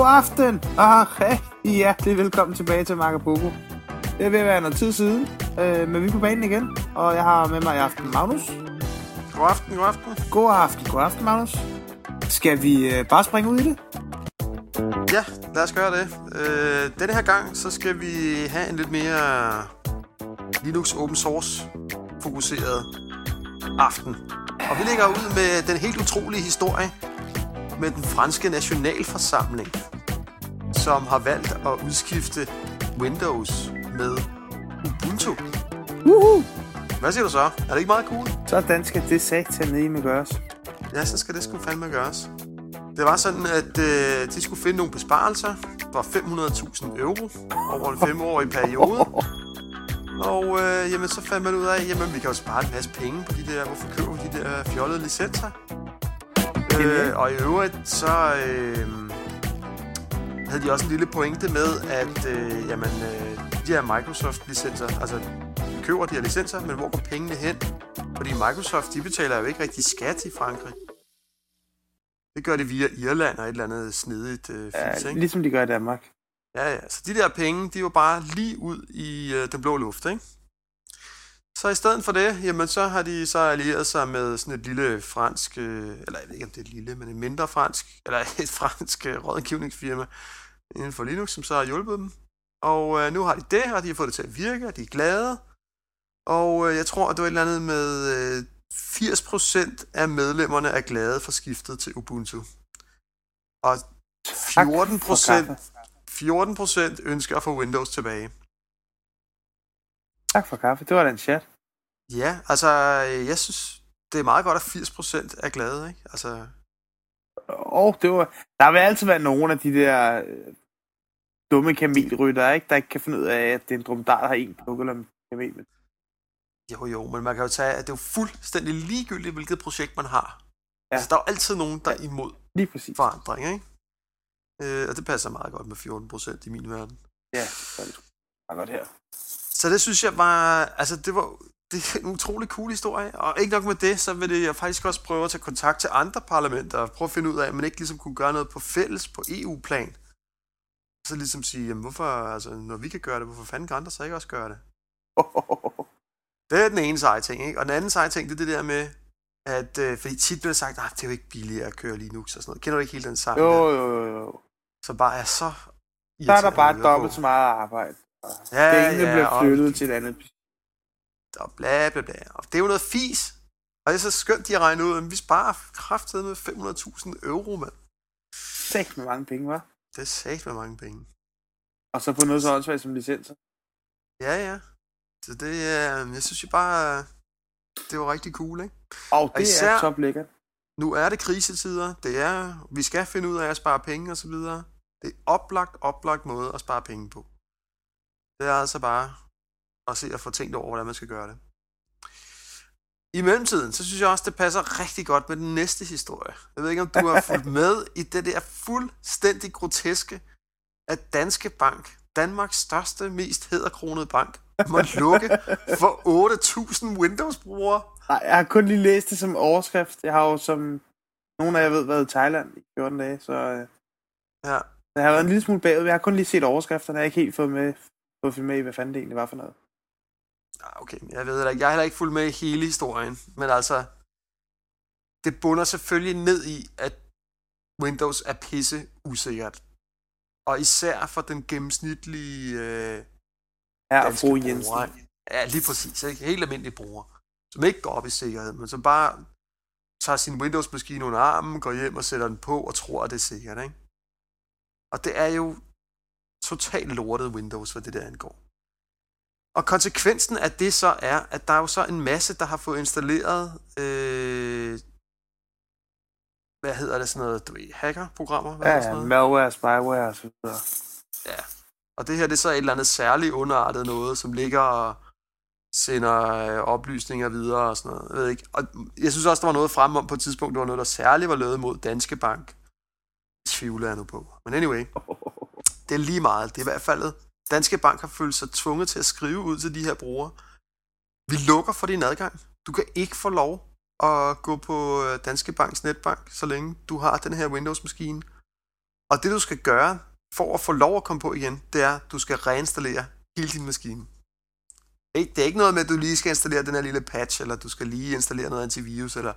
God aften, og rigtig hjertelig velkommen tilbage til Marco Poco. Det er ved at være noget tid siden, øh, men vi er på banen igen, og jeg har med mig i aften Magnus. God aften, god aften. God aften, god aften Magnus. Skal vi øh, bare springe ud i det? Ja, lad os gøre det. Øh, denne her gang, så skal vi have en lidt mere Linux open source fokuseret aften. Og vi lægger ud med den helt utrolige historie med den franske nationalforsamling, som har valgt at udskifte Windows med Ubuntu. Woohoo! Hvad siger du så? Er det ikke meget cool? Sådan skal det satan ned med gøres. Ja, så skal det sgu fandme gøres. Det var sådan, at øh, de skulle finde nogle besparelser for 500.000 euro over en femårig periode. Og øh, jamen, så fandt man ud af, jamen vi kan jo spare en masse penge på de der, hvorfor køber vi de der fjollede licenser? Øh, og i øvrigt, så øh, havde de også en lille pointe med, at øh, jamen, øh, de her Microsoft-licenser, altså køber de her licenser, men hvor går pengene hen? Fordi Microsoft, de betaler jo ikke rigtig skat i Frankrig. Det gør de via Irland og et eller andet snedigt øh, fis, Ja, ikke? ligesom de gør i Danmark. Ja, ja. Så de der penge, de var bare lige ud i øh, den blå luft, ikke? Så i stedet for det, jamen så har de så allieret sig med sådan et lille fransk, øh, eller jeg ved ikke om det er et lille, men et mindre fransk, eller et fransk øh, rådgivningsfirma inden for Linux, som så har hjulpet dem. Og øh, nu har de det, og de har fået det til at virke, og de er glade. Og øh, jeg tror, at det var et eller andet med øh, 80% af medlemmerne er glade for skiftet til Ubuntu. Og Tak 14 for procent kaffe. 14 procent ønsker at få Windows tilbage. Tak for kaffe. Det var da en chat. Ja, altså, øh, jeg synes, det er meget godt, at 80 procent er glade, ikke? Altså, Og det var, der vil altid være nogle af de der øh, dumme kamelrytter, ikke? der ikke kan finde ud af, at det er en dromedar, der har en pluk eller en kamel. med. jo jo, men man kan jo tage, at det er jo fuldstændig ligegyldigt, hvilket projekt man har. Ja. Altså, der er jo altid nogen, der er imod Lige præcis. forandring, ikke? Øh, og det passer meget godt med 14 procent i min verden. Ja, er det sgu godt her. Så det synes jeg var, altså det var, det er en utrolig cool historie. Og ikke nok med det, så vil jeg faktisk også prøve at tage kontakt til andre parlamenter og prøve at finde ud af, at man ikke ligesom kunne gøre noget på fælles på EU-plan. Så ligesom sige, jamen hvorfor, altså når vi kan gøre det, hvorfor fanden kan andre så ikke også gøre det? Det er den ene seje ting, ikke? Og den anden seje ting, det er det der med, at, øh, fordi tit bliver sagt, at det er jo ikke billigere at køre Linux og sådan noget. Kender du ikke helt den sang jo, jo, jo, jo. Så bare er så Så er der bare dobbelt så meget arbejde. Ja, Pengene ja, og- flyttet til et andet. og bla bla bla. Og det er jo noget fis. Og det er så skønt, de har regnet ud, at vi sparer kraftet med 500.000 euro, mand. Sæt med mange penge, var. Det er sagt med mange penge. Og så på noget så åndssvagt som licenser. Ja, ja. Så det er, jeg synes jo bare, det var rigtig cool, ikke? Og det især- er top lækkert. Nu er det krisetider. Det er, vi skal finde ud af at spare penge og så videre. Det er oplagt, oplagt måde at spare penge på. Det er altså bare at se at få tænkt over, hvordan man skal gøre det. I mellemtiden, så synes jeg også, det passer rigtig godt med den næste historie. Jeg ved ikke, om du har fulgt med i det der fuldstændig groteske, at Danske Bank, Danmarks største, mest hedderkronede bank, må lukke for 8.000 Windows-brugere. Nej, jeg har kun lige læst det som overskrift. Jeg har jo som nogen af jer ved været i Thailand i 14 dage, så øh, Ja, jeg har været en lille smule bagud. Jeg har kun lige set overskrifterne. Jeg har ikke helt fået med, fået med i, hvad fanden det egentlig var for noget. Ah, Okay, jeg ved det ikke. Jeg har heller ikke fulgt med i hele historien. Men altså, det bunder selvfølgelig ned i, at Windows er pisse usikkert. Og især for den gennemsnitlige øh, Her og fru Jensen. bruger. Ja, lige præcis. Ikke? Helt almindelige bruger. Som ikke går op i sikkerhed, men som bare tager sin Windows-maskine under armen, går hjem og sætter den på og tror, at det er sikkert. Ikke? Og det er jo totalt lortet Windows, hvad det der angår. Og konsekvensen af det så er, at der er jo så en masse, der har fået installeret, øh, hvad hedder det sådan noget, du ved, hacker-programmer? Hvad Ja, hedder sådan ja, noget? malware, spyware og så videre. Ja. Og det her, det er så et eller andet særligt underartet noget, som ligger og sender øh, oplysninger videre og sådan noget. Jeg ved ikke. Og jeg synes også, der var noget frem om på et tidspunkt, der var noget, der særligt var lavet mod Danske Bank. Det tvivler jeg nu på. Men anyway, det er lige meget. Det er i hvert fald, Danske Bank har følt sig tvunget til at skrive ud til de her brugere. Vi lukker for din adgang. Du kan ikke få lov at gå på øh, Danske Banks netbank, så længe du har den her Windows-maskine. Og det, du skal gøre, for at få lov at komme på igen, det er, at du skal reinstallere hele din maskine. Det er ikke noget med, at du lige skal installere den her lille patch, eller du skal lige installere noget antivirus, eller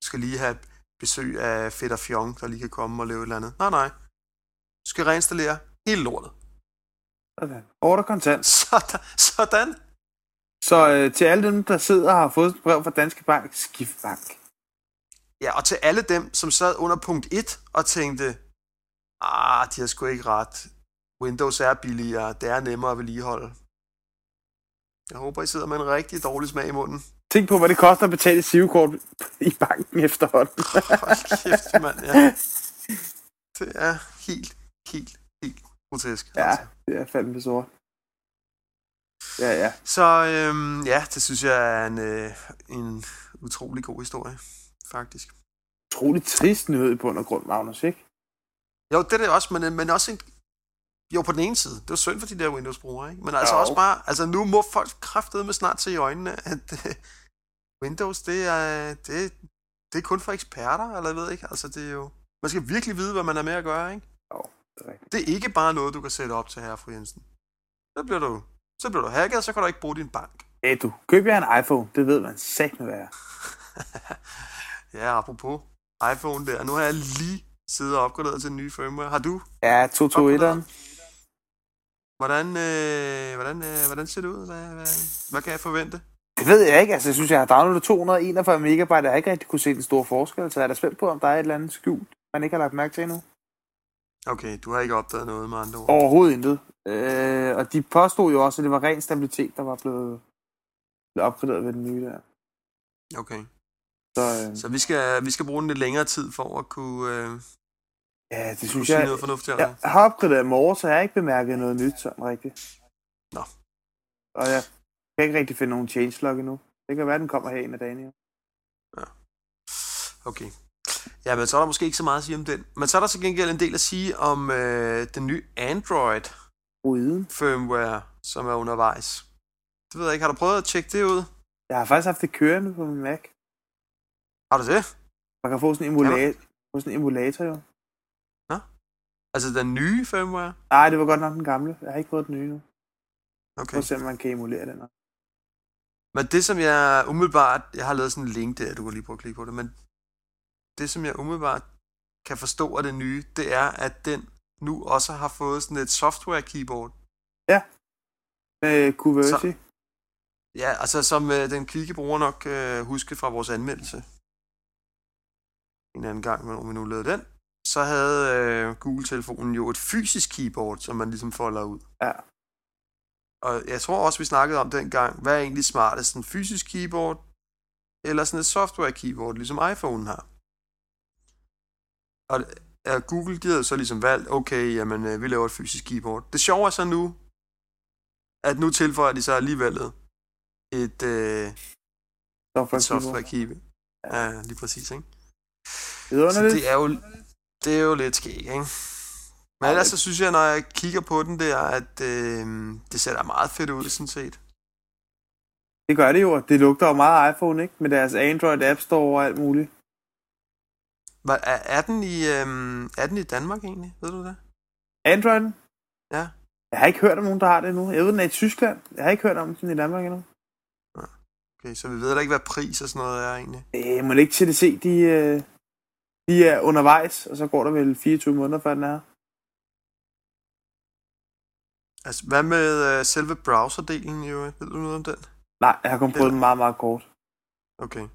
du skal lige have besøg af Fedder Fjong, der lige kan komme og lave et eller andet. Nej, nej. Du skal reinstallere hele lortet. Sådan. Order kontant. Sådan. Sådan. Så øh, til alle dem, der sidder og har fået et brev fra Danske Bank, skift bank. Ja, og til alle dem, som sad under punkt 1 og tænkte, ah, de har sgu ikke ret. Windows er billigere, det er nemmere at vedligeholde. Jeg håber, I sidder med en rigtig dårlig smag i munden. Tænk på, hvad det koster at betale et sivekort i banken efterhånden. Hold kæft, mand, ja. Det er helt, helt, helt grotesk. ja, altså. det er fandme sort. Ja, ja. Så øhm, ja, det synes jeg er en, øh, en utrolig god historie, faktisk. Utroligt trist nyhed og grund, Magnus, ikke? Jo, det er det også, men, men også en... Jo, på den ene side. Det var synd for de der Windows-brugere, ikke? Men altså Jo. også bare... Altså, nu må folk kraftedeme snart se i øjnene, at øh, Windows, det er, det, det er kun for eksperter, eller jeg ved ikke. Altså, det er jo... Man skal virkelig vide, hvad man er med at gøre, ikke? Jo, det er. Det er ikke bare noget, du kan sætte op til her, fru Jensen. Så bliver du, så bliver du hacket, og så kan du ikke bruge din bank. Hey, du, køb jer en iPhone. Det ved man sagt med være. Ja, apropos iPhone der. Nu har jeg lige siddet og opgraderet til den nye firmware. Har du? Ja, 221'eren. Hvordan, øh, hvordan, øh, hvordan ser det ud? Hvad, hvad, hvad kan jeg forvente? Det ved jeg ikke. Altså, jeg synes, jeg har downloadet 241 megabyte. Jeg har ikke rigtig kunne se den store forskel. Så jeg er da spændt på, om der er et eller andet skjult, man ikke har lagt mærke til endnu. Okay, du har ikke opdaget noget med andre ord. Overhovedet intet. Øh, og de påstod jo også, at det var ren stabilitet, der var blevet, blevet opgraderet ved den nye der. Okay. Så øh, Så vi skal, vi skal bruge den lidt længere tid for at kunne, øh, ja, det kunne synes sige jeg... noget fornuftigt. Jeg hvad? har opgraderet morgen, så jeg har ikke bemærket noget nyt sådan rigtigt. Nå. Og jeg kan ikke rigtig finde nogen changelog endnu. Det kan være, den kommer her en af dagene. jo. Okay. Ja, men så er der måske ikke så meget at sige om den. Men så er der til gengæld en del at sige om øh, den nye Android Uden. firmware, som er undervejs. Det ved jeg ikke. Har du prøvet at tjekke det ud? Jeg har faktisk haft det kørende på min Mac. Har du det? Man kan få sådan en emulator, få sådan en emulator jo. Altså den nye firmware? Nej, det var godt nok den gamle. Jeg har ikke fået den nye nu. Okay. Prøv at se, om man kan emulere den. også. Men det, som jeg umiddelbart... Jeg har lavet sådan en link der, du kan lige prøve at klikke på det, men det, som jeg umiddelbart kan forstå af det nye, det er, at den nu også har fået sådan et software keyboard. Med Kuversi. Ja, altså som øh, den kvikke bruger nok øh, huske fra vores anmeldelse. En anden gang, når vi nu lavede den, så havde øh, Google-telefonen jo et fysisk keyboard, som man ligesom folder ud. Ja. Og jeg tror også, vi snakkede om dengang, hvad er egentlig smartest, en fysisk keyboard, eller sådan et software keyboard, ligesom iPhone har. Og ja, Google, de havde så ligesom valgt, okay, jamen, øh, vi laver et fysisk keyboard. Det sjove er så nu, at nu tilføjer de så alligevel et, øh, Software, et software keyboard. Ja, lige præcis, ikke? Det er Så det er jo, det er jo lidt skæg, ikke? Men ellers så synes jeg, når jeg kigger på den der, at øh, det ser da meget fedt ud, sådan set. Det gør det jo, og det lugter jo meget iPhone, ikke? Med deres Android App Store og alt muligt. Hvad, er, er, den i, øh, er den i Danmark egentlig? Ved du det? Android? Ja. Jeg har ikke hørt om nogen, der har det endnu. Jeg ved, den er i Tyskland. Jeg har ikke hørt om den i Danmark endnu. Okay, så vi ved da ikke, hvad pris og sådan noget er egentlig. Øh, må det ikke TDC, de, øh, de er undervejs, og så går der vel 24 måneder, før den er. Altså, hvad med øh, selve browserdelen, jo? Ved du noget om den? Nej, jeg har kun prøvet den meget, meget kort. Okay.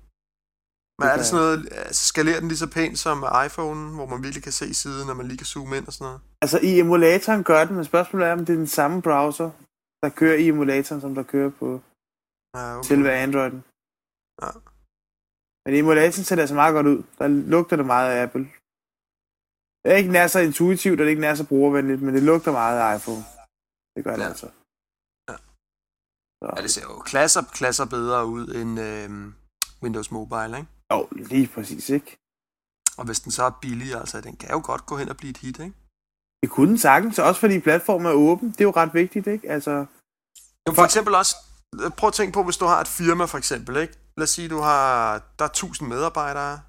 Men er det sådan noget, altså, skalerer den lige så pænt som iPhone, hvor man virkelig kan se siden, og man lige kan zoome ind og sådan noget? Altså, i emulatoren gør den, men spørgsmålet er, om det er den samme browser, der kører i emulatoren, som der kører på Ja, okay. selve Androiden. Ja. Men i emulatoren ser det altså meget godt ud. Der lugter det meget af Apple. Det er ikke nær så intuitivt, og det er ikke nær så brugervenligt, men det lugter meget af iPhone. Det gør det Ja. altså. Ja. Så. Ja, det ser jo klasser, klasser bedre ud end øh, Windows Mobile, ikke? Jo, lige præcis, ikke? Og hvis den så er billig, altså, den kan jo godt gå hen og blive et hit, ikke? Det kunne den sagtens, også fordi platformen er åben. Det er jo ret vigtigt, ikke? Altså, Jo, for eksempel også, øh, prøv at tænke på, hvis du har et firma for eksempel, ikke? Lad os sige, du har, der er 1000 medarbejdere,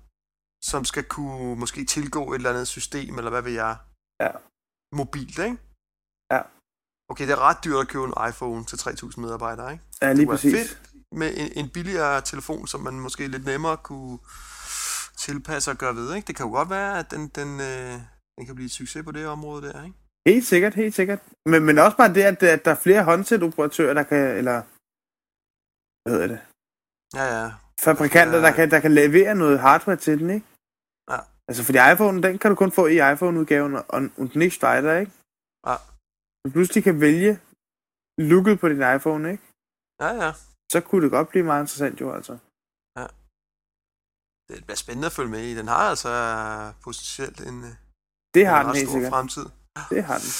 som skal kunne måske tilgå et eller andet system, eller hvad ved jeg. Ja. mobilt, ikke? Ja. Okay, det er ret dyrt at købe en iPhone til 3.000 medarbejdere, ikke? Ja, lige Det præcis. fedt med en, en billigere telefon, som man måske lidt nemmere kunne tilpasse og gøre ved, ikke? Det kan jo godt være, at den, den, øh, den kan blive et succes på det område der, ikke? Helt sikkert, helt sikkert. Men, men også bare det, at, at der er flere håndsætoperatører, der kan, eller hvad hedder det, Ja, ja. fabrikanter, Ja. der kan, der kan levere noget hardware til den, ikke? Ja. Altså, fordi iPhone, den kan du kun få i iPhone-udgaven, og, og nicht weiter, ikke? Ja. Du pludselig kan vælge looket på din iPhone, ikke? Ja, ja. Så kunne det godt blive meget interessant, jo, altså. Det bliver spændende at følge med i. Den har altså potentielt en, øh, Det en har den ret helt stor sikkert. fremtid. Det har den.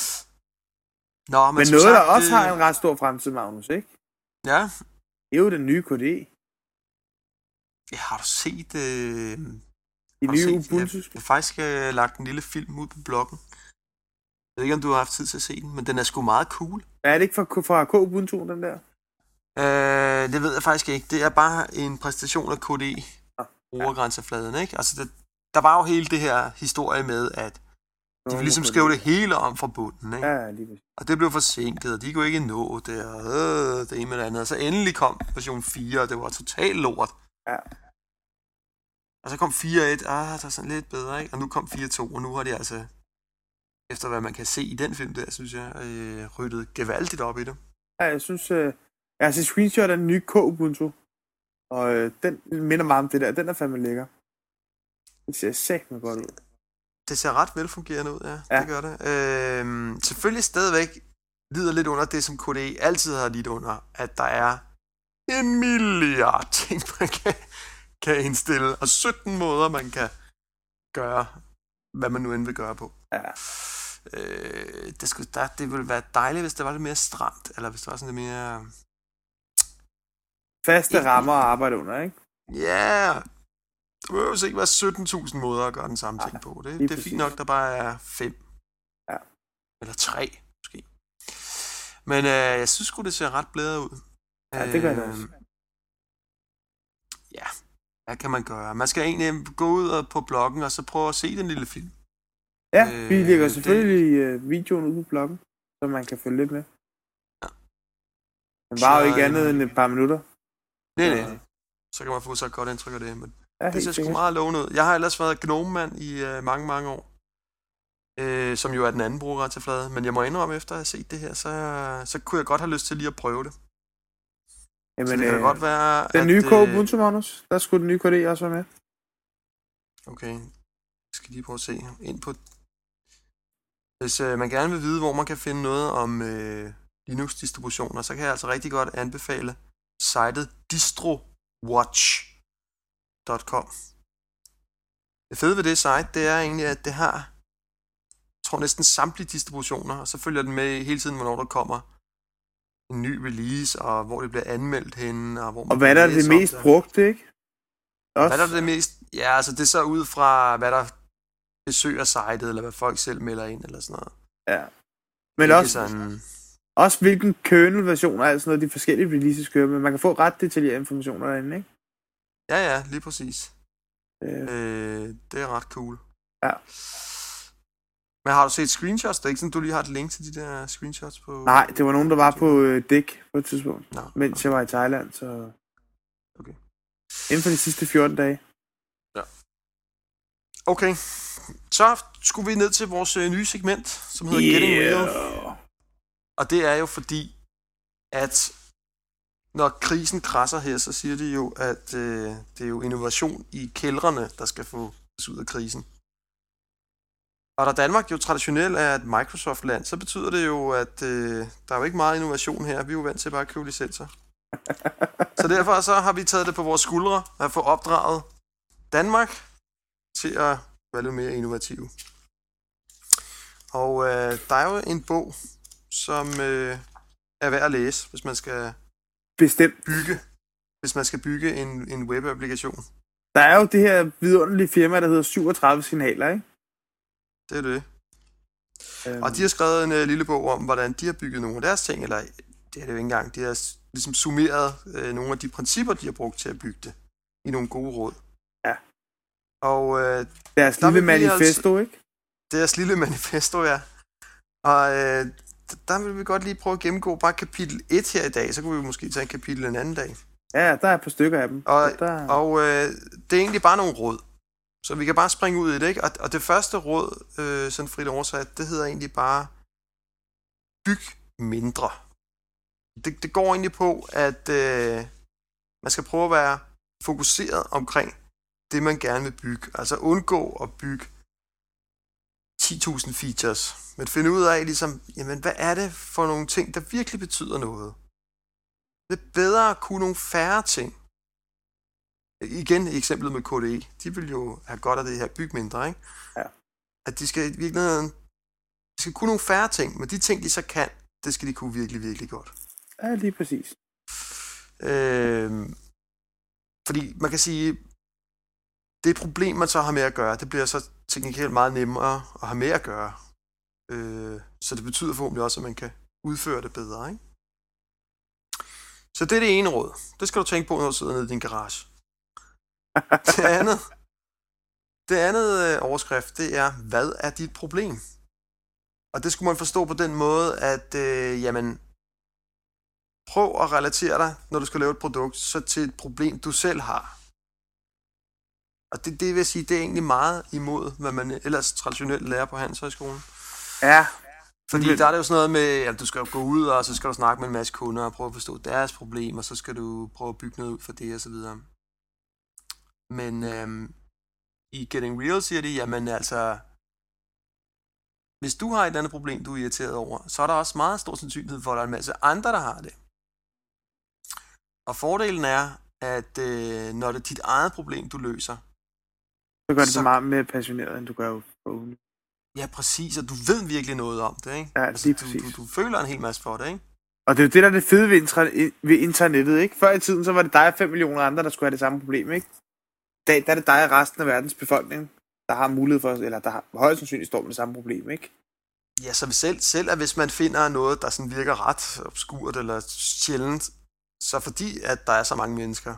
Nå, men, Men noget, sagt, der også det- har en ret stor fremtid, Magnus, ikke? Ja, Det er jo den nye KDE. ja har du set... Øh, De nye set- Ubuntu. Jeg har faktisk øh, lagt en lille film ud på bloggen. Jeg ved ikke, om du har haft tid til at se den, men den er sgu meget cool. Er det ikke fra, fra K Ubuntu, den der? Øh, det ved jeg faktisk ikke. Det er bare en præstation af KDE, Ah, brugergrænsefladen, ikke? Altså, det, der var jo hele det her historie med, at de ville ligesom skrive det hele om fra bunden, ikke? Ja, lige. Og det blev forsinket, og de kunne ikke nå det, og øh, det ene med det andet. Og så endelig kom version 4, og det var totalt lort. Ja. Og så kom 4.1, ah, der er sådan lidt bedre, ikke? Og nu kom 4.2, og nu har de altså, efter hvad man kan se i den film der, synes jeg, øh, ryddet gevaldigt op i det. Ja, jeg synes, øh, jeg har set screenshot af den nye K Ubuntu. Og øh, den minder meget om det der. Den er fandme lækker. Det ser med godt ud. Det ser ret velfungerende ud, ja. ja. Det gør det. Øhm, selvfølgelig stadigvæk lider lidt under det, som KDE altid har lidt under, at der er en milliard ting, man kan, kan indstille, og 17 måder, man kan gøre, hvad man nu end vil gøre på. Ja. Øh, det, skulle, der, det ville være dejligt, hvis det var lidt mere stramt, eller hvis det var sådan lidt mere... Faste rammer at arbejde under, ikke? Ja, yeah. det behøver jo ikke være 17.000 måder at gøre den samme ting på. Det, det er fint nok, der bare er fem. Ja. Eller tre, måske. Men øh, jeg synes sgu, det ser ret blæret ud. Ja, det gør det Øh, også. Ja, hvad kan man gøre? Man skal egentlig gå ud på bloggen, og så prøve at se den lille film. Ja, Øh, vi lægger det- selvfølgelig øh, videoen ud på bloggen, så man kan følge lidt med. Ja. Den var jo ikke øh, andet end et par minutter. Nej, Så- nej. Så kan man få så et godt indtryk af det. Men Ja, det ser sgu meget lovende ud. Jeg har ellers været Gnome-mand i øh, mange, mange år. Øh, som jo er den anden bruger til flade. Men jeg må indrømme, efter at have set det her, så, så kunne jeg godt have lyst til lige at prøve det. Jamen, så det kan øh, godt være, den nye K øh, Ubuntu, Magnus, der skulle den nye KD også være med. Okay, jeg skal lige prøve at se ind på... Hvis øh, man gerne vil vide, hvor man kan finde noget om øh, Linux-distributioner, så kan jeg altså rigtig godt anbefale sitet distrowatch.com. Det fede ved det site, det er egentlig, at det har, jeg tror næsten samtlige distributioner, og så følger den med hele tiden, hvornår der kommer en ny release, og hvor det bliver anmeldt henne, og hvor man Og hvad er det mest brugte, ikke? Også, hvad er det mest? Ja, altså det er så ud fra, hvad der besøger sitet, eller hvad folk selv melder ind, eller sådan noget. Ja. Men Ikke også, sådan, også hvilken kernel-version og alt sådan noget, de forskellige releases kører med. Man kan få ret detaljerede informationer derinde, ikke? ja, ja, lige præcis. Øh, Øh, det er ret cool. Ja. Men har du set screenshots? Det er ikke sådan, du lige har et link til de der screenshots på... nej, det var nogen, der var på øh, dæk på et tidspunkt, Nå, mens jeg var i Thailand, så... Okay. Inden for de sidste 14 dage. Okay, så skulle vi ned til vores øh, nye segment, som hedder yeah. Getting Real. Og det er jo fordi, at når krisen krasser her, så siger de jo, at øh, det er jo innovation i kældrene, der skal få os ud af krisen. Og da Danmark jo traditionelt er et Microsoft-land, så betyder det jo, at øh, der er jo ikke meget innovation her. Vi er jo vant til bare at købe licenser. så derfor så har vi taget det på vores skuldre at få opdraget Danmark til at være lidt mere innovative. Og øh, der er jo en bog, som øh, er værd at læse, hvis man skal Bestemt. bygge, hvis man skal bygge en, en webapplikation. Der er jo det her vidunderlige firma, der hedder 37 signaler, ikke? Det er det. Øhm, Og de har skrevet en uh, lille bog om, hvordan de har bygget nogle af deres ting, eller det er det jo ikke engang, de har ligesom summeret uh, nogle af de principper, de har brugt til at bygge det, i nogle gode råd. Ja. Og uh, deres der lille vi manifesto, ikke? Deres lille manifesto, ja. Og øh, der vil vi godt lige prøve at gennemgå bare kapitel 1 her i dag, så kunne vi måske tage en kapitel en anden dag. Ja, der er et par stykker af dem. Og, der... og øh, det er egentlig bare nogle råd. Så vi kan bare springe ud i det, ikke? Og, og det første råd, øh, sådan frit oversat, det hedder egentlig bare, byg mindre. Det, det går egentlig på, at øh, man skal prøve at være fokuseret omkring det, man gerne vil bygge. Altså undgå at bygge 10.000 features, men finde ud af, ligesom, jamen, hvad er det for nogle ting, der virkelig betyder noget? Det er bedre at kunne nogle færre ting. Igen i eksemplet med KDE. De vil jo have godt af det her bygge mindre, ikke? Ja. At de skal i virkeligheden de skal kunne nogle færre ting, men de ting, de så kan, det skal de kunne virkelig, virkelig godt. Ja, lige præcis. Øh, fordi man kan sige, det problem, man så har med at gøre, det bliver så teknisk meget nemmere at have med at gøre. Øh, så det betyder forhåbentlig også, at man kan udføre det bedre. Ikke? Så det er det ene råd. Det skal du tænke på, når du sidder nede i din garage. Det andet, det andet øh, overskrift, det er, hvad er dit problem? Og det skulle man forstå på den måde, at øh, jamen, prøv at relatere dig, når du skal lave et produkt, så til et problem, du selv har. Og det, det vil sige, det er egentlig meget imod, hvad man ellers traditionelt lærer på Handelshøjskolen. Ja. Fordi der er det jo sådan noget med, at du skal gå ud, og så skal du snakke med en masse kunder og prøve at forstå deres problemer, og så skal du prøve at bygge noget ud for det og så videre. Men øhm, i Getting Real siger de, jamen altså, hvis du har et eller andet problem, du er irriteret over, så er der også meget stor sandsynlighed for, at der er en masse andre, der har det. Og fordelen er, at øh, når det er dit eget problem, du løser, Så gør det Så- meget mere passioneret, end du gør på ugen. ja præcis, og du ved virkelig noget om det, ikke? Ja, Altså, lige du, præcis. du, du føler en hel masse for det, ikke? Og det er jo det, der er det fede ved, intra- ved internettet, ikke? Før i tiden, så var det dig og 5 millioner andre, der skulle have det samme problem, ikke? I dag, der er det dig og resten af verdens befolkning, der har mulighed for, eller der har højst sandsynligt står med det samme problem, ikke? Ja, så selv, selv at hvis man finder noget, der sådan virker ret obskurt eller sjældent, så fordi at der er så mange mennesker,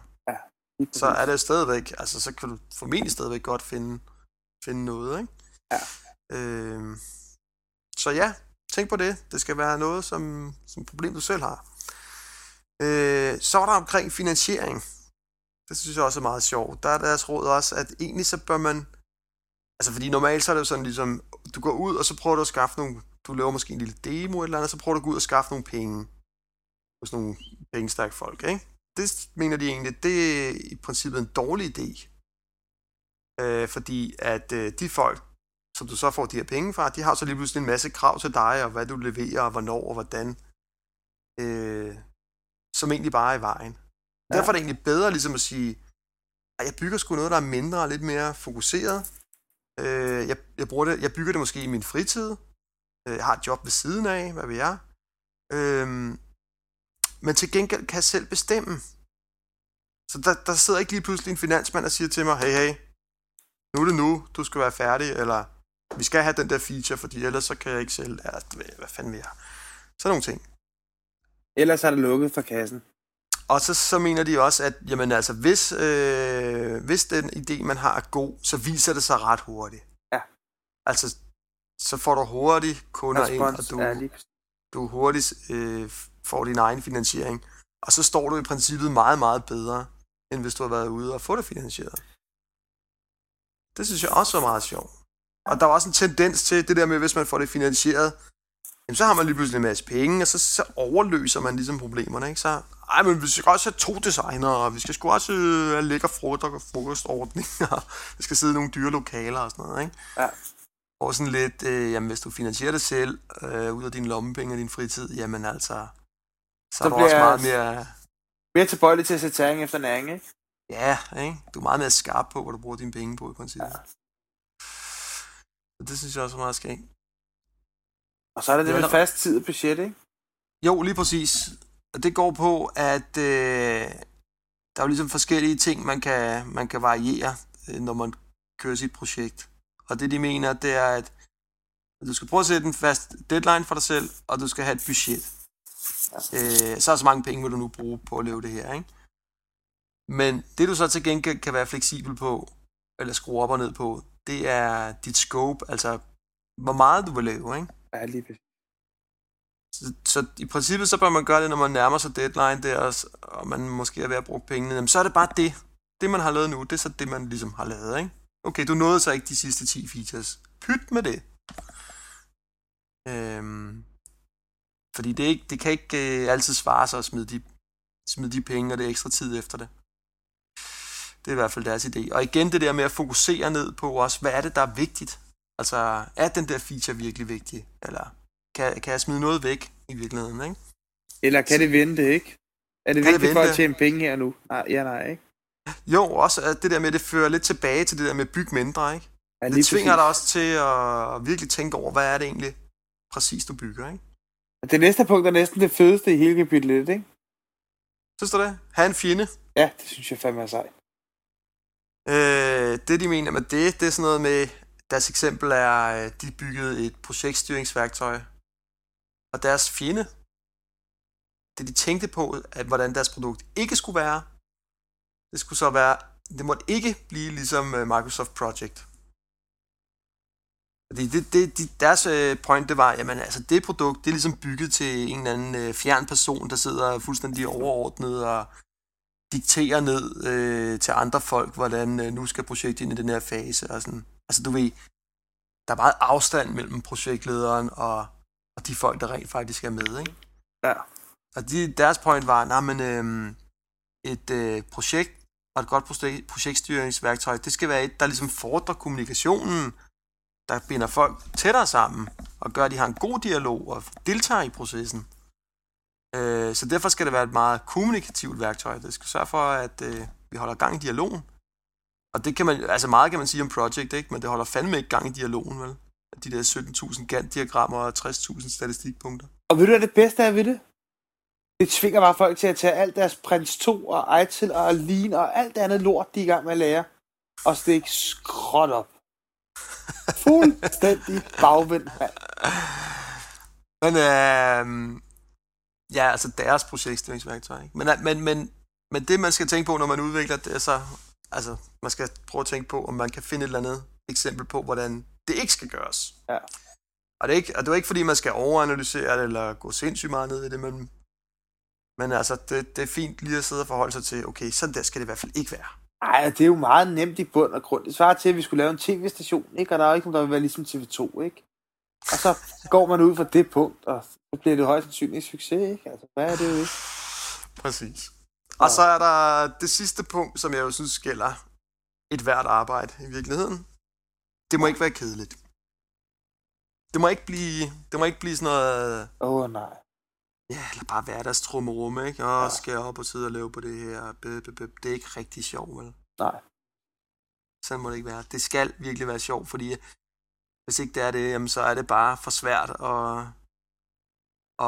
så er det stadigvæk, altså så kan du formentlig stadigvæk godt finde, finde noget, ikke? Ja. Øhm, så ja, tænk på det. Det skal være noget, som, som problem du selv har. Øh, så er der omkring finansiering. Det synes jeg også er meget sjovt. Der er deres råd også, at egentlig så bør man... Altså fordi normalt så er det jo sådan ligesom, du går ud, og så prøver du at skaffe nogle... Du laver måske en lille demo eller andet, så prøver du at gå ud og skaffe nogle penge hos nogle pengestærke folk, ikke? Det mener de egentlig, det er i princippet en dårlig idé. Øh, fordi at øh, de folk, som du så får de her penge fra, de har så lige pludselig en masse krav til dig, og hvad du leverer, og hvornår og hvordan, øh, som egentlig bare er i vejen. Ja. Derfor er det egentlig bedre ligesom at sige, at jeg bygger sgu noget, der er mindre og lidt mere fokuseret. Øh, jeg, jeg, bruger det, jeg bygger det måske i min fritid. Øh, jeg har et job ved siden af, hvad ved jeg. Øh, men til gengæld kan jeg selv bestemme. Så der, der sidder ikke lige pludselig en finansmand og siger til mig, hey, hey, nu er det nu, du skal være færdig, eller vi skal have den der feature, fordi ellers så kan jeg ikke sælge, ja, hvad, fanden vil jeg? Sådan nogle ting. Ellers er det lukket for kassen. Og så, så mener de også, at jamen, altså, hvis, øh, hvis den idé, man har, er god, så viser det sig ret hurtigt. Ja. Altså, så får du hurtigt kunder ind, og Respons du, lige du hurtigt øh, får din egen finansiering. Og så står du i princippet meget, meget bedre, end hvis du har været ude og få det finansieret. Det synes jeg også var meget sjovt. Og der var også en tendens til det der med, hvis man får det finansieret, jamen, så har man lige pludselig en masse penge, og så, så overløser man ligesom problemerne, ikke? Så, ej, men vi skal også have to designere, og vi skal sgu også øh, have lækker frokost og frokostordning, og der skal sidde i nogle dyre lokaler og sådan noget, ikke? Ja. Og sådan lidt, øh, jamen hvis du finansierer det selv, øh, ud af din lommepenge og din fritid, jamen altså, så, så er du bliver også meget mere, Mere tilbøjelig til at sætte tæring efter næring, ikke? ja, ikke? Du er meget mere skarp på, hvad du bruger dine penge på i princippet. Ja. Så det synes jeg også er meget skægt. Og så er det det Det med vel- fast tid og budget, ikke? Jo, lige præcis. Og det går på, at øh, der er jo ligesom forskellige ting, man kan, man kan variere, øh, når man kører sit projekt. Og det, de mener, det er, at du skal prøve at sætte en fast deadline for dig selv, og du skal have et budget. Øh, så er så mange penge, vil du nu bruge på at lave det her, ikke? Men det, du så til gengæld kan være fleksibel på, eller skrue op og ned på, det er dit scope, altså hvor meget du vil lave, ikke? Ja, lige præcis. Så, så i princippet så bør man gøre det, når man nærmer sig deadline der, og, og man måske er ved at bruge pengene. Jamen, så er det bare det. Det, man har lavet nu, det er så det, man ligesom har lavet, ikke? Okay, du nåede så ikke de sidste 10 features. Pyt med det. Øhm, fordi det, ikke, det kan ikke øh, altid svare sig at smide de, smide de penge og det ekstra tid efter det. Det er i hvert fald deres idé. Og igen det der med at fokusere ned på også, hvad er det, der er vigtigt? Altså, er den der feature virkelig vigtig? Eller kan, kan jeg smide noget væk i virkeligheden, ikke? Eller kan det vente, ikke? Er det Kan det vigtigt for at tjene penge her nu? Nej, ja, nej, ikke? Jo, også at det der med, at det fører lidt tilbage til det der med at bygge mindre, ikke? Ja, Det tvinger dig også til at virkelig tænke over, hvad er det egentlig præcis, du bygger, ikke? Det næste punkt er næsten det fedeste i hele kapitel 1, ikke? Synes du det? Ha' en fjende. Ja, det synes jeg fandme er sejt. Øh, det, de mener med det, det er sådan noget med, deres eksempel er, øh, de byggede et projektstyringsværktøj, og deres fjende, det de tænkte på, at hvordan deres produkt ikke skulle være, det skulle så være, det måtte ikke blive ligesom øh, Microsoft Project. Fordi det, det, de, deres øh, point, det var, jamen altså det produkt, det er ligesom bygget til en eller anden øh, fjern person, der sidder fuldstændig overordnet og dikterer ned øh, til andre folk, hvordan øh, nu skal projektet ind i den her fase. Og sådan. Altså du ved, der er meget afstand mellem projektlederen og, og de folk, der rent faktisk er med. Ikke? Ja. Og de, deres point var, nej, men øh, et øh, projekt og et godt projekt, projektstyringsværktøj, det skal være et, der ligesom fordrer kommunikationen, der binder folk tættere sammen, og gør, at de har en god dialog og deltager i processen. Øh, så derfor skal det være et meget kommunikativt værktøj. Det skal sørge for, at øh, vi holder gang i dialogen. Og det kan man, altså meget kan man sige om Project, ikke? men det holder fandme ikke gang i dialogen, vel? De der 17.000 Gantt-diagrammer og 60.000 statistikpunkter. Og ved du, hvad det bedste er ved det? Det tvinger bare folk til at tage alt deres Prins 2 og Eitel og Lean og alt det andet lort, de er i gang med at lære, og stikke skråt op. Fuldstændig bagvendt, mand. Men øh, ja, altså deres projektstyringsværktøj. Ikke? Men, men, men, men det, man skal tænke på, når man udvikler det, er så, altså, man skal prøve at tænke på, om man kan finde et eller andet eksempel på, hvordan det ikke skal gøres. Ja. Og det er ikke, og det er ikke fordi, man skal overanalysere det, eller gå sindssygt meget ned i det, men, men altså, det, det er fint lige at sidde og forholde sig til, okay, sådan der skal det i hvert fald ikke være. Ej, det er jo meget nemt i bund og grund. Det svarer til, at vi skulle lave en tv-station, ikke? Og der er jo ikke nogen, der vil være ligesom TV2, ikke? Og så går man ud fra det punkt, og så bliver det højst sandsynligt succes, ikke? Altså, hvad er det jo ikke? Præcis. Og så er der det sidste punkt, som jeg jo synes gælder et hvert arbejde i virkeligheden. Det må ikke være kedeligt. Det må ikke blive, det må ikke blive sådan noget, Åh, oh, nej. Ja, eller bare hverdagstrummerum, ikke? Og ja. skal jeg op og sidde og lave på det her. Det er ikke rigtig sjovt, vel? Nej. Sådan må det ikke være. Det skal virkelig være sjovt, fordi hvis ikke det er det, jamen, så er det bare for svært at,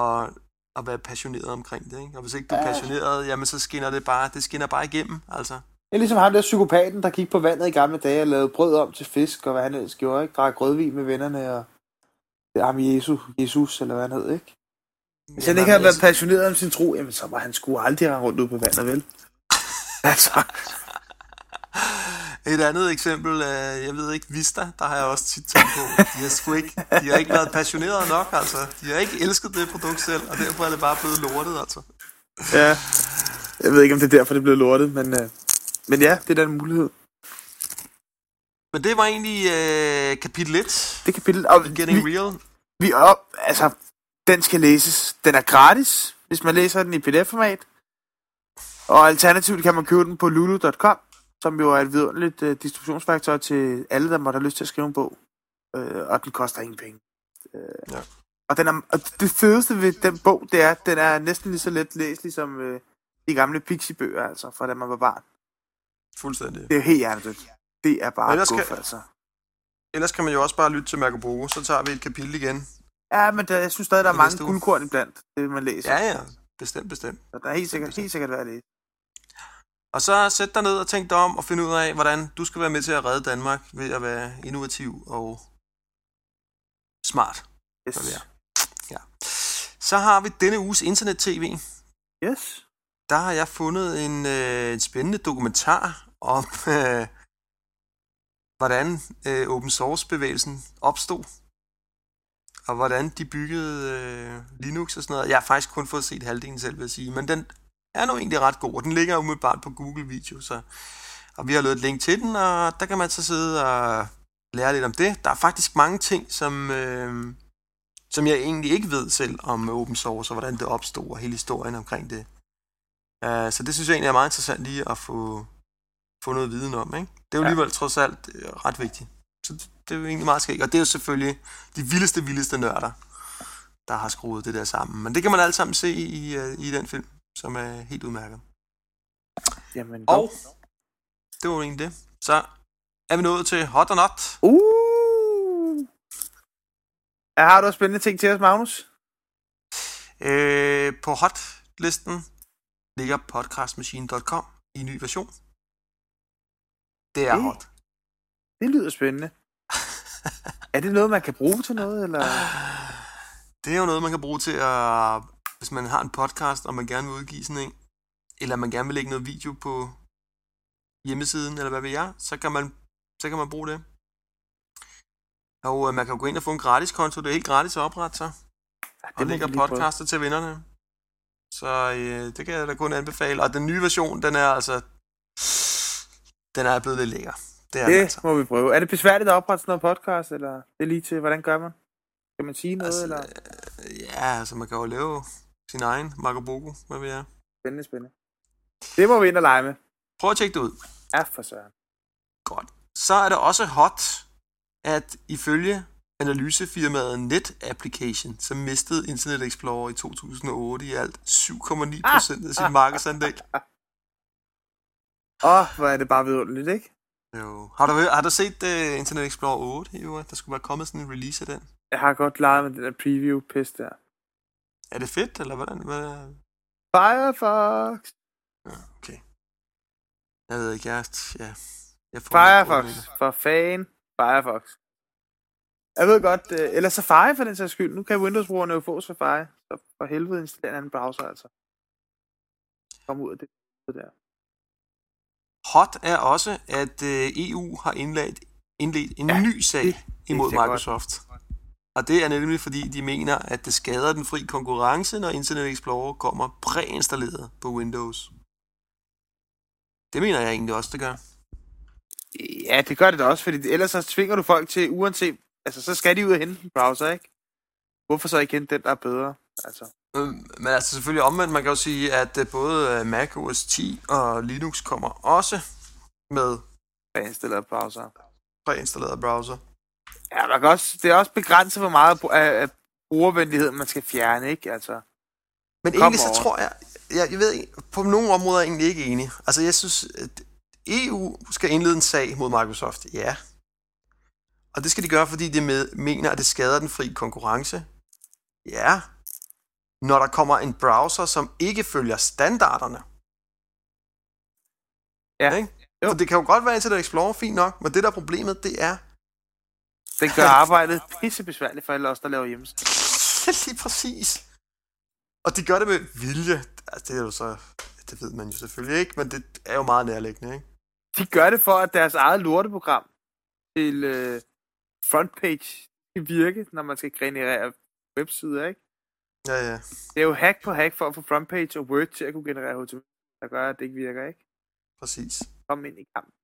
at, at være passioneret omkring det. Ikke? Og hvis ikke du er Ja. passioneret, jamen så skinner det bare, det skinner bare igennem. Altså. Det er ligesom ham der psykopaten, der gik på vandet i gamle dage og lavede brød om til fisk, og hvad han ellers gjorde, ikke? Drak rødvin med vennerne, og det er ham Jesus, Jesus, eller hvad han hed, ikke? Hvis han ikke havde været passioneret om sin tro, jamen så var han sgu aldrig rundt ud på vandet, vel? altså, Et andet eksempel, jeg ved ikke, Vista, der har jeg også tit tænkt på. De har sgu ikke, de har ikke været passionerede nok, altså. De har ikke elsket det produkt selv, og derfor er det bare blevet lortet, altså. ja. Jeg ved ikke, om det er derfor, det blev lortet, men, øh, men ja, det er da en mulighed. Men det var egentlig øh, kapitel 1, Det kapitel, og Getting vi, Real. vi op, altså, den skal læses. Den er gratis, hvis man læser den i pdf-format. Og alternativt kan man købe den på lulu.com, som jo er et vidunderligt uh, distributionsværktøj til alle, der måtte have lyst til at skrive en bog. Uh, og den koster ingen penge. Uh, Ja. og, den er, og det fedeste ved den bog, det er, at den er næsten lige så let læselig som uh, de gamle Pixie-bøger, altså, fra da man var barn. Fuldstændig. Det er helt hjernedødt. Det er bare guf, kan- altså. Ellers kan man jo også bare lytte til Marco Polo, så tager vi et kapitel igen. Ja, men der, jeg synes stadig, der er mange guldkorn iblandt, det man læser. Ja, ja, bestemt, bestemt. Så der er helt sikkert, helt sikkert værd at læse. Og så sæt dig ned og tænk dig om og finde ud af, hvordan du skal være med til at redde Danmark ved at være innovativ og smart. Yes. Er. Ja. Så har vi denne uges internet-tv. Yes. Der har jeg fundet en, øh, en spændende dokumentar om, øh, hvordan øh, open source bevægelsen opstod. Og hvordan de byggede øh, Linux og sådan noget. Jeg har faktisk kun fået set halvdelen selv, vil jeg sige. Men den er nu egentlig ret god, og den ligger umiddelbart på Google Video, så... Og vi har lavet et link til den, og der kan man så sidde og lære lidt om det. Der er faktisk mange ting, som, øh, som jeg egentlig ikke ved selv om open source, og hvordan det opstod, og hele historien omkring det. Uh, så det synes jeg egentlig er meget interessant lige at få, få noget viden om. Ikke? Det er jo Ja. alligevel trods alt øh, ret vigtigt. Så det, det er jo egentlig meget skægt. Og det er jo selvfølgelig de vildeste, vildeste nørder, der har skruet det der sammen. Men det kan man alle sammen se i, øh, i den film, som er helt udmærket. Jamen, Og det var jo egentlig det. Så er vi nået til Hot or Not. Uh! Har du også spændende ting til os, Magnus? Øh, på hot-listen ligger podcastmachine.com i en ny version. Det er Mm. hot. Det lyder spændende. er det noget, man kan bruge til noget, eller? Det er jo noget, man kan bruge til at, hvis man har en podcast, og man gerne vil udgive sådan en, eller man gerne vil lægge noget video på hjemmesiden, eller hvad ved jeg, så kan man, så kan man bruge det. Og øh, man kan jo gå ind og få en gratis konto, det er helt gratis at oprette sig, Ja, og må lægger prøve. podcaster til vennerne. Så øh, det kan jeg da kun anbefale. Og den nye version, den er altså, den er blevet lidt lækker. Det er Det altså. må vi prøve. Er det besværligt at oprette sådan noget podcast, eller det er lige til, hvordan gør man? Kan man sige noget, Altså, eller? øh, Ja, altså man kan jo lave sin egen Marco Bogo, hvad ved jeg. Spændende, spændende. Det må vi ind og lege med. Prøv at tjekke det ud. Ja, for søren. Godt. Så er det også hot, at ifølge analysefirmaet Net Application, som mistede Internet Explorer i 2008 i alt 7,9 procent af sin markedsandel. Åh, oh, hvor er det bare vidunderligt, ikke? Jo. Har du, har du set uh, Internet Explorer 8? Jo, der skulle være kommet sådan en release af den. Jeg har godt leget med den der preview-pist der. Er det fedt, eller hvordan? Hvad? Firefox! Ja, okay. Jeg ved ikke, jeg... Ja, jeg får Firefox. For fan. Firefox. Jeg ved godt, øh, eller Safari for den sags skyld. Nu kan Windows-brugerne jo få Safari. Så for helvede installere en anden browser, altså. Kom ud af det der. Hot er også, at øh, EU har indledt, indledt en Ja, ny sag det imod vidste jeg godt. Microsoft. Og det er nemlig fordi, de mener, at det skader den fri konkurrence, når Internet Explorer kommer præinstalleret på Windows. Det mener jeg egentlig også, det gør. Ja, det gør det da også, fordi ellers så tvinger du folk til, uanset... Altså, så skal de ud og hente en browser, ikke? Hvorfor så ikke hente den, der er bedre? Altså, Men altså selvfølgelig omvendt, man kan jo sige, at øh, både øh, Mac OS 10 og Linux kommer også med præinstalleret browser. præinstalleret browser. Ja, man kan også, det er også begrænset, hvor meget af, af brugervenlighed man skal fjerne, ikke? Altså, Men egentlig så over. tror jeg, jeg, jeg ved ikke, på nogle områder er jeg egentlig ikke enig. Altså jeg synes, at EU skal indlede en sag mod Microsoft, ja. Og det skal de gøre, fordi de med, mener, at det skader den fri konkurrence. Ja. Når der kommer en browser, som ikke følger standarderne. Ja. Ikke? Jo. For det kan jo godt være Internet Explorer, fint nok, men det der er problemet, det er den gør arbejdet pisse besværligt for alle os, der laver hjemmesider. lige præcis. Og de gør det med vilje. Altså, det er jo så... Det ved man jo selvfølgelig ikke, men det er jo meget nærliggende, ikke? De gør det for, at deres eget lorteprogram til øh, frontpage kan virke, når man skal generere websider, ikke? Ja, ja. Det er jo hack på hack for at få frontpage og Word til at kunne generere HTML, der gør, at det ikke virker, ikke? Præcis. Kom ind i kampen.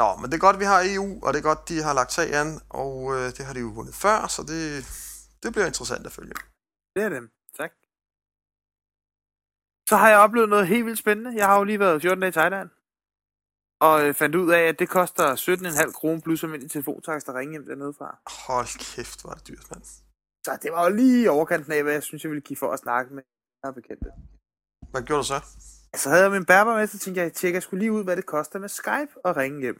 Nå, men det er godt, vi har EU, og det er godt, de har lagt sag an, og øh, det har de jo vundet før, så det, det bliver interessant at følge. Det er dem. Tak. Så har jeg oplevet noget helt vildt spændende. Jeg har jo lige været 14 dage i Thailand. Og øh, fandt ud af, at det koster 17,5 kroner plus almindelig telefontakst at ringe hjem dernede fra. Hold kæft, hvor er det dyrt, mand. Så det var jo lige overkanten af, hvad jeg synes, jeg ville give for at snakke med en bekendte. Hvad gjorde du så? Så havde jeg min bærbar med, så tænkte jeg, tjekker jeg skulle lige ud, hvad det koster med Skype og ringe hjem.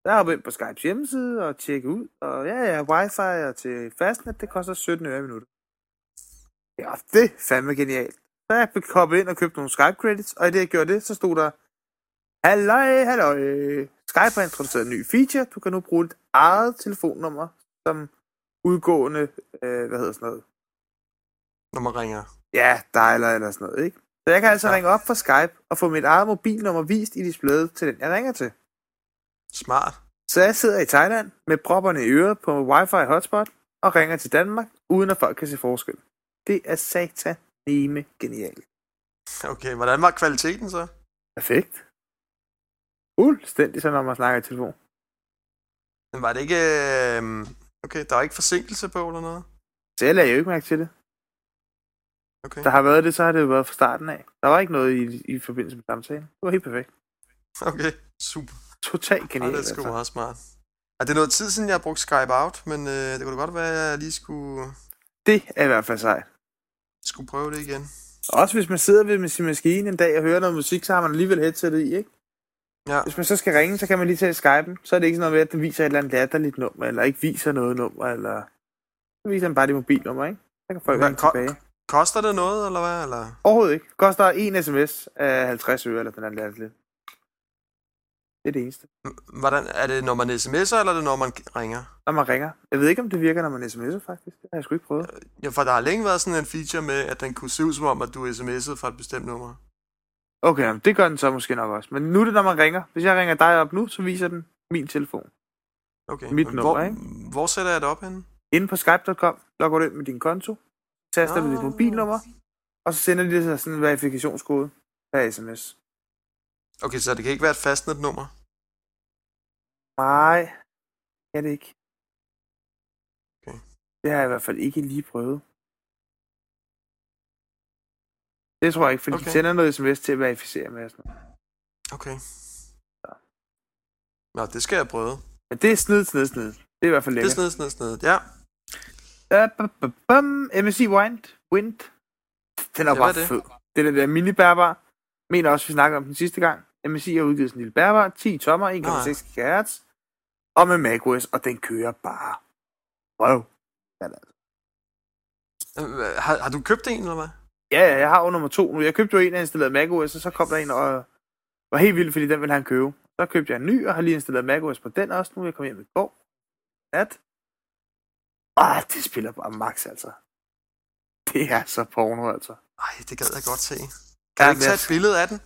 Så jeg hoppet ind på Skypes hjemmeside og tjekke ud, og ja, ja, wifi og til fastnet, det koster 17 øre i minuttet. Ja, det er fandme genialt. Så jeg hoppet ind og købte nogle Skype credits, og i det jeg gjorde det, så stod der, Halløj, halløj. Skype har introduceret en ny feature. Du kan nu bruge dit eget telefonnummer som udgående, øh, hvad hedder sådan noget, Når man ringer. Ja, dialer eller sådan noget, ikke? Så jeg kan altså Ja. ringe op fra Skype og få mit eget mobilnummer vist i displayet til den, jeg ringer til. Smart. Så jeg sidder i Thailand med propperne i øret på wifi hotspot og ringer til Danmark, uden at folk kan se forskel. Det er sataneme genialt. Okay, hvordan var kvaliteten så? Perfekt. Fuldstændig så, når man snakker i telefon. Men var det ikke... Øh... Okay, der var ikke forsinkelse på eller noget? Så jeg lagde jo ikke mærke til det. Okay. Der har været det, så har det været fra starten af. Der var ikke noget i, i forbindelse med samtalen. Det var helt perfekt. Okay, super. Totalt Ja, genialt. det er sgu altså. meget smart. Er det noget tid siden, jeg har brugt Skype Out, men øh, det kunne da godt være, at jeg lige skulle, Det er i hvert fald sejt. skulle prøve det igen. Også hvis man sidder ved med sin maskine en dag og hører noget musik, så har man alligevel headsetet i, ikke? Ja, Hvis man så skal ringe, så kan man lige tage Skype'en. Så er det ikke sådan noget med, at den viser et eller andet latterligt nummer, eller ikke viser noget nummer, eller... Så viser den bare dit mobilnummer, ikke? Så kan folk Hvad ringe ko- tilbage. koster det noget, eller hvad? Eller? Overhovedet ikke. Koster en sms af 50 øre, eller den anden latterligt. Det er det eneste. Hvordan, er det, når man sms'er, eller er det, når man ringer? Når man ringer. Jeg ved ikke, om det virker, når man sms'er, faktisk. Det har jeg sgu ikke prøvet. Ja, for der har længe været sådan en feature med, at den kunne se ud som om, at du sms'ede fra et bestemt nummer. Okay, jamen, det gør den så måske nok også. Men nu er det, når man ringer. Hvis jeg ringer dig op nu, så viser den min telefon. Okay. Mit nummer, hvor, ikke? Hvor sætter jeg det op henne? Inde på skype.com, logger du ind med din konto, taster du dit Ah. mobilnummer, og så sender de dig sådan en verifikationskode per sms. Okay, så det kan ikke være et fastnet nummer. Nej, det er det ikke. Okay. Det har jeg i hvert fald ikke lige prøvet. Det tror jeg ikke, fordi okay. De sender noget sms til at verificere med. Sådan. Okay. Nå, det skal jeg prøve. Men det er snyd, snyd, snyd. Det er i hvert fald Det er lækkert. sned, sned, sned. Ja. Bum. MSI Wind. Wind. Den er ja, bare fed. Det er den der mini bærbar. Mener også, vi snakkede om den sidste gang. MSI har udgivet sådan en lille bærbar. 10 tommer, 1,6 GHz. Og med macOS, og den kører bare. Wow. Ja, da. Øh, Har, har du købt en, eller hvad? Ja, ja, jeg har jo nummer to nu. Jeg købte jo en, der installerede macOS, og så kom der en, og var helt vild, fordi den ville han købe. Så købte jeg en ny, og har lige installeret macOS på den også. Nu jeg kommet hjem i går. Nat. Ah, det spiller bare max, altså. Det er så porno, altså. Ej, det gad jeg godt se. Kan Ja, du ikke tage jeg- et billede af den?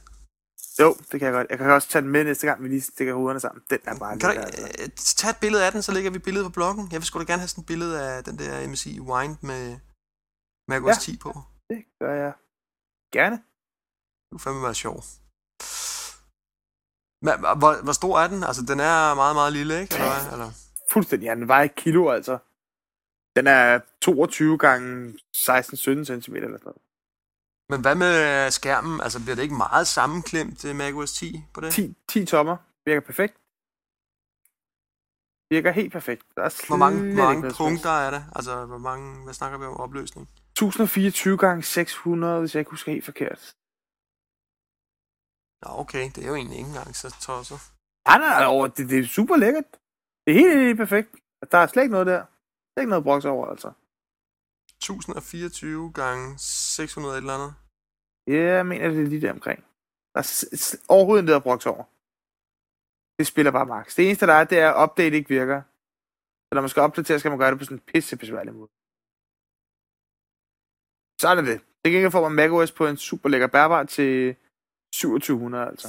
Jo, det kan jeg godt. Jeg kan også tage den med næste gang, vi lige stikker hovederne sammen. Den er bare Kan du lidt, ikke altså. øh, tage et billede af den, så lægger vi billedet på bloggen? Jeg vil sgu da gerne have sådan et billede af den der MSI Wind med macOS Ja. 10 på. Det gør jeg gerne. Det kunne fandme være sjov. Men, hvor, hvor stor er den? Altså, den er meget, meget lille, ikke? Eller hvad? Eller? Fuldstændig. Ja, den vejer et kilo, altså. Den er 22 gange 16-17 cm eller sådan. Men hvad med skærmen? Altså, bliver det ikke meget sammenklemt, øh, macOS 10 på det? 10, 10 tommer. Virker perfekt. Virker helt perfekt. Der er Hvor mange, hvor mange punkter er det? Altså, hvor mange, hvad snakker vi om opløsning? Stress. 1024 gange 600, hvis jeg ikke husker helt forkert. Nå, okay, det er jo egentlig ikke engang så tosset. Nej, nej, nej, det, det er super lækkert. Det er helt, helt perfekt. Der er slet ikke noget der. Slet ikke noget broks over, altså. 1024 gange 600 et eller andet. Ja, jeg mener, det er lige der omkring. Der er overhovedet intet at broks over. Det spiller bare max. Det eneste, der er, det er, at update ikke virker. Så når man skal opdatere, skal man gøre det på sådan en pisse besværlig måde. Så er det det. Det gengæld får man macOS på en super lækker bærbar til 2700, altså.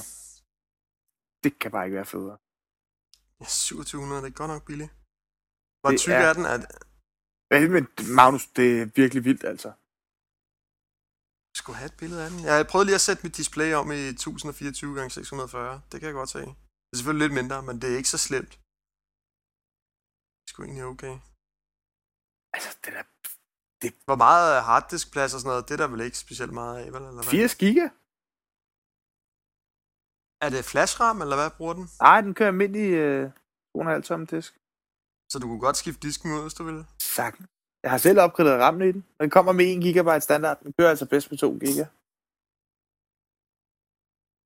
Det kan bare ikke være federe. Ja, 2700, det er godt nok billigt. Hvor tyk er- er den? Er, Ja, Men Magnus, det er virkelig vildt, altså. Jeg skulle have et billede af den. Jeg prøvede lige at sætte mit display om i 1024 gange 640. Det kan jeg godt se. Det er selvfølgelig lidt mindre, men det er ikke så slemt. Det er sgu egentlig okay. Altså, det er Hvor meget harddiskplads og sådan noget, det er der vel ikke specielt meget af, vel? Eller hvad? 80 giga. Er det flashram, eller hvad bruger den? Nej, den kører i øh, 2,5 tomme disk. Så du kunne godt skifte disken ud, hvis du ville. Sagtens. Jeg har selv opgraderet rammen i den. Den kommer med 1 GB standard. Den kører altså bedst med 2 GB.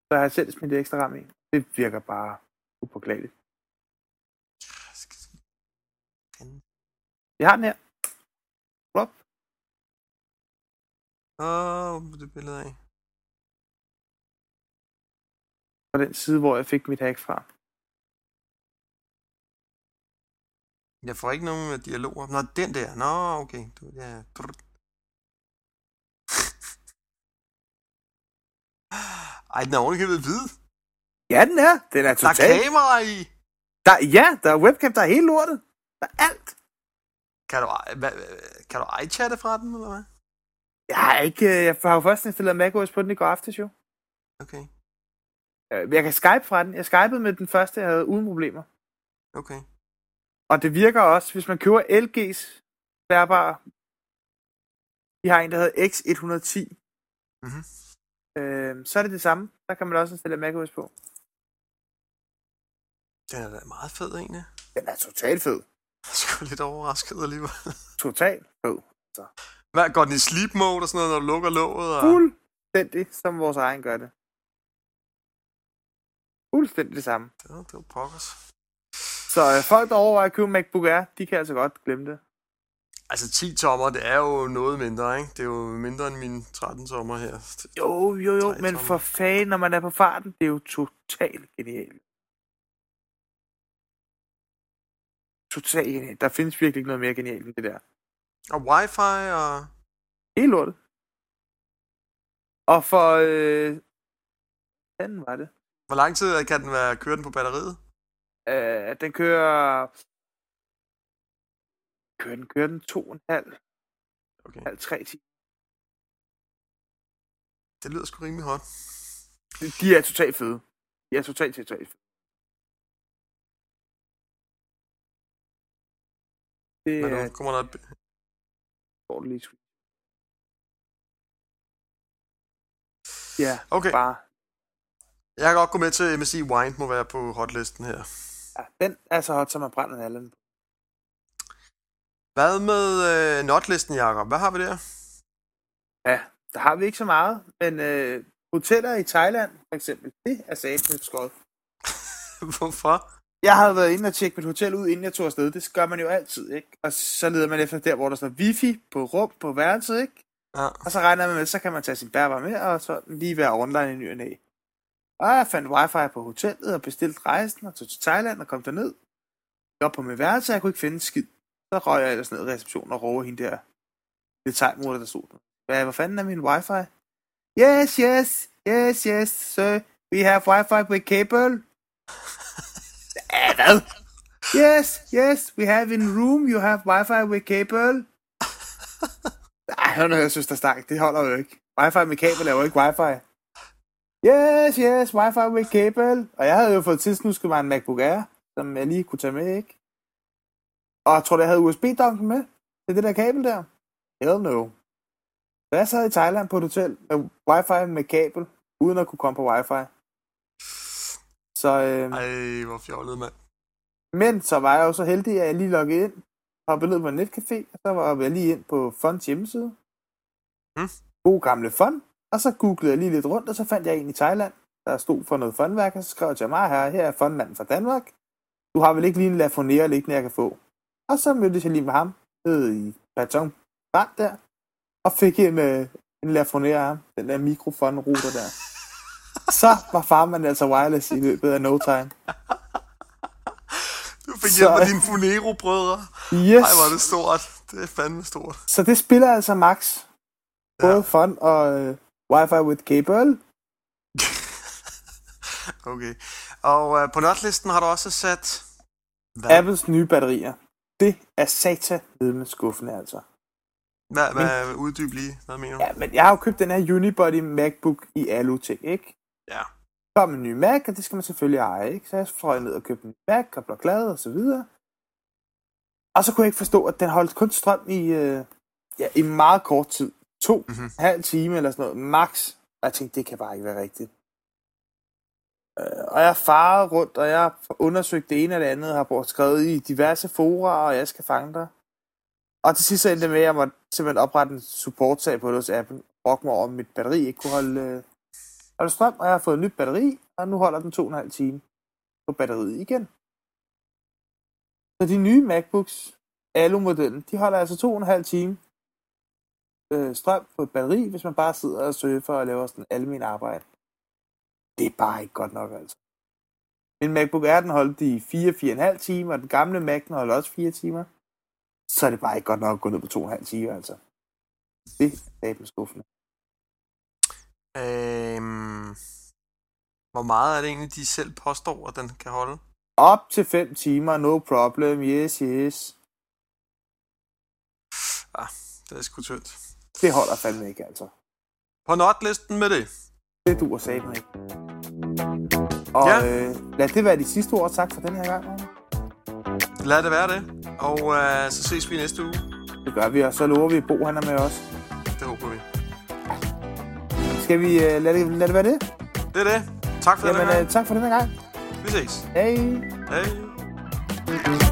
Så jeg har selv smidt det ekstra ram i. Det virker bare upåklageligt. Jeg har den her. Åh, oh, det billede af. På den side, hvor jeg fik mit hack fra. Jeg får ikke nogen øh, dialoger. Nå, den der. Nå, okay. Du, ja. Ej, den er ovenikøbet hvid. Ja, den er. Den er Der er totalt. kamera i. Der, ja, der er webcam, der er hele lortet. Der er alt. Kan du, hvad, kan du iChatte fra den, eller hvad? Jeg har ikke, øh, jeg har jo først installeret macOS på den i går aftes jo. Okay, Øh, Jeg kan Skype fra den. Jeg skypede med den første, jeg havde uden problemer. okay. Og det virker også, hvis man køber LG's bærbare. De har en, der hedder X110. Mhm. Øh, så er det det samme. Der kan man også installere macOS på. Den er da meget fed, egentlig. Den er totalt fed. Jeg er sgu lidt overrasket alligevel. Totalt fed. Hvad, går den i sleep mode og sådan noget, når du lukker låget? Og... Fuldstændig, som vores egen gør det. Fuldstændig det samme. Det det var pokkers. Så øh, folk, der overvejer at købe MacBook Air, de kan altså godt glemme det. Altså 10 tommer, det er jo noget mindre, ikke? Det er jo mindre end mine 13 tommer her. Jo, jo, jo, men for fanden, når man er på farten, det er jo totalt genialt. Totalt genialt. Der findes virkelig ikke noget mere genialt end det der. Og wifi og... Helt lortet. Og for... Øh, hvordan var det? Hvor lang tid kan den være kørt den på batteriet? Øh, den kører... Kører den, kører den to og en halv, Okay. halv tre timer. Det lyder sgu rimelig hot. De er totalt fede. De er totalt, totalt fede. Det Men er nu kommer der et... dårligt lige Ja, Okay, bare... jeg kan godt gå med til, at MSI Wine må være på hotlisten her. Ja, den er så hot, som man brænder allen. Hvad med øh, notlisten, Jacob? Hvad har vi der? Ja, der har vi ikke så meget, men øh, hoteller i Thailand, for eksempel, det er satme skød. Hvorfor? Jeg havde været inde og tjekke mit hotel ud, inden jeg tog afsted. Det gør man jo altid, ikke? Og så leder man efter der, hvor der står wifi på rum på værelset, ikke? Ja. Og så regner man med, så kan man tage sin bærbar med, og så lige være online i ny og næ. Og jeg fandt wifi på hotellet og bestilte rejsen og tog til Thailand og kom derned. Jeg op på mit værelse, og jeg kunne ikke finde skid. Så røg jeg ellers ned i receptionen og råber hende der. Det tegmor, der stod der. Hvad, hvor fanden er min wifi? Yes, yes, yes, yes, sir. We have wifi with cable. Ja, hvad? Yes, yes, we have in room, you have wifi with cable. Nej, hør nu, jeg synes, der stak. Det holder jo ikke. Wi-Fi med kabel er jo ikke wifi. Yes, yes, wifi with cable. Og jeg havde jo fået tilsnusket mig en MacBook Air, som jeg lige kunne tage med, ikke? Og jeg tror, jeg havde USB-donken med til det der kabel der. Hell no. Så jeg sad i Thailand på et hotel med wifi med kabel, uden at kunne komme på wifi. Så, øh, Ej, hvor fjollet, mand. men så var jeg jo så heldig, at jeg lige loggede ind, hoppede ned på en netcafé, og så var jeg lige ind på Fonds hjemmeside. Hmm. God gamle Fond. Og så googlede jeg lige lidt rundt, og så fandt jeg en i Thailand, der stod for noget fondværk, og så skrev jeg til mig her, her er fondmanden fra Danmark. Du har vel ikke lige en lafonere liggende, jeg kan få. Og så mødtes jeg lige med ham, nede i Baton Band der, og fik en, øh, en lafonere af ham, den der mikrofonruter der. Så var farmand altså wireless i løbet af no time. Du fik Så- hjælp af dine Funero-brødre. Yes! Ej, hvor er det stort. Det er fandme stort. Så det spiller altså max. Både Ja. fun og øh, Wi-Fi with cable. Okay. Og øh, på notlisten har du også sat... Hvad, Apples nye batterier. Det er satan med skuffende, altså. hvad, hvad uddyb lige? Hvad mener du? Ja, men jeg har jo købt den her Unibody MacBook i alu-ting, ikke? Ja. kom en ny Mac, og det skal man selvfølgelig eje, ikke? Så jeg fløj ned og købte en ny Mac, og blev glad og så videre. Og så kunne jeg ikke forstå, at den holdt kun strøm i, øh, ja, i meget kort tid. To, Mhm. mm-hmm. halv time eller sådan noget, max. Og jeg tænkte, det kan bare ikke være rigtigt. Øh, og jeg farede rundt, og jeg har undersøgt det ene og det andet, har brugt skrevet i diverse fora, og jeg skal fange dig. Og til sidst så endte det med, at jeg måtte simpelthen oprette en support-sag på det hos Apple. Brokke mig at mit batteri ikke kunne holde, og strøm, og jeg har fået et nyt batteri, og nu holder den to og en halv time på batteriet igen. Så de nye MacBooks, Alu-modellen, de holder altså to og en halv time øh, strøm på et batteri, hvis man bare sidder og surfer og laver sådan almen arbejde. Det er bare ikke godt nok, altså. Min MacBook Air, den holdt i 4-4,5 timer, og den gamle Mac, den holdt også 4 timer. Så er det bare ikke godt nok at gå ned på 2,5 timer, altså. Det er satme skuffende. Øhm, hvor meget er det egentlig, de selv påstår, at den kan holde? Op til 5 timer, no problem, yes, yes. Ah, det er sgu tyndt. Det holder fandme ikke, altså. På notlisten med det. Det duer satme ikke. Og Ja. øh, lad det være de sidste ord sagt for den her gang. Lad det være det. Og øh, så ses vi næste uge. Det gør vi, og så lover vi, at Bo han er med os. Skal vi øh, lade, det, lade det være det? Det er det. Tak for Jamen, den her gang. Øh, tak for den her gang. Vi ses. Hej. Hej.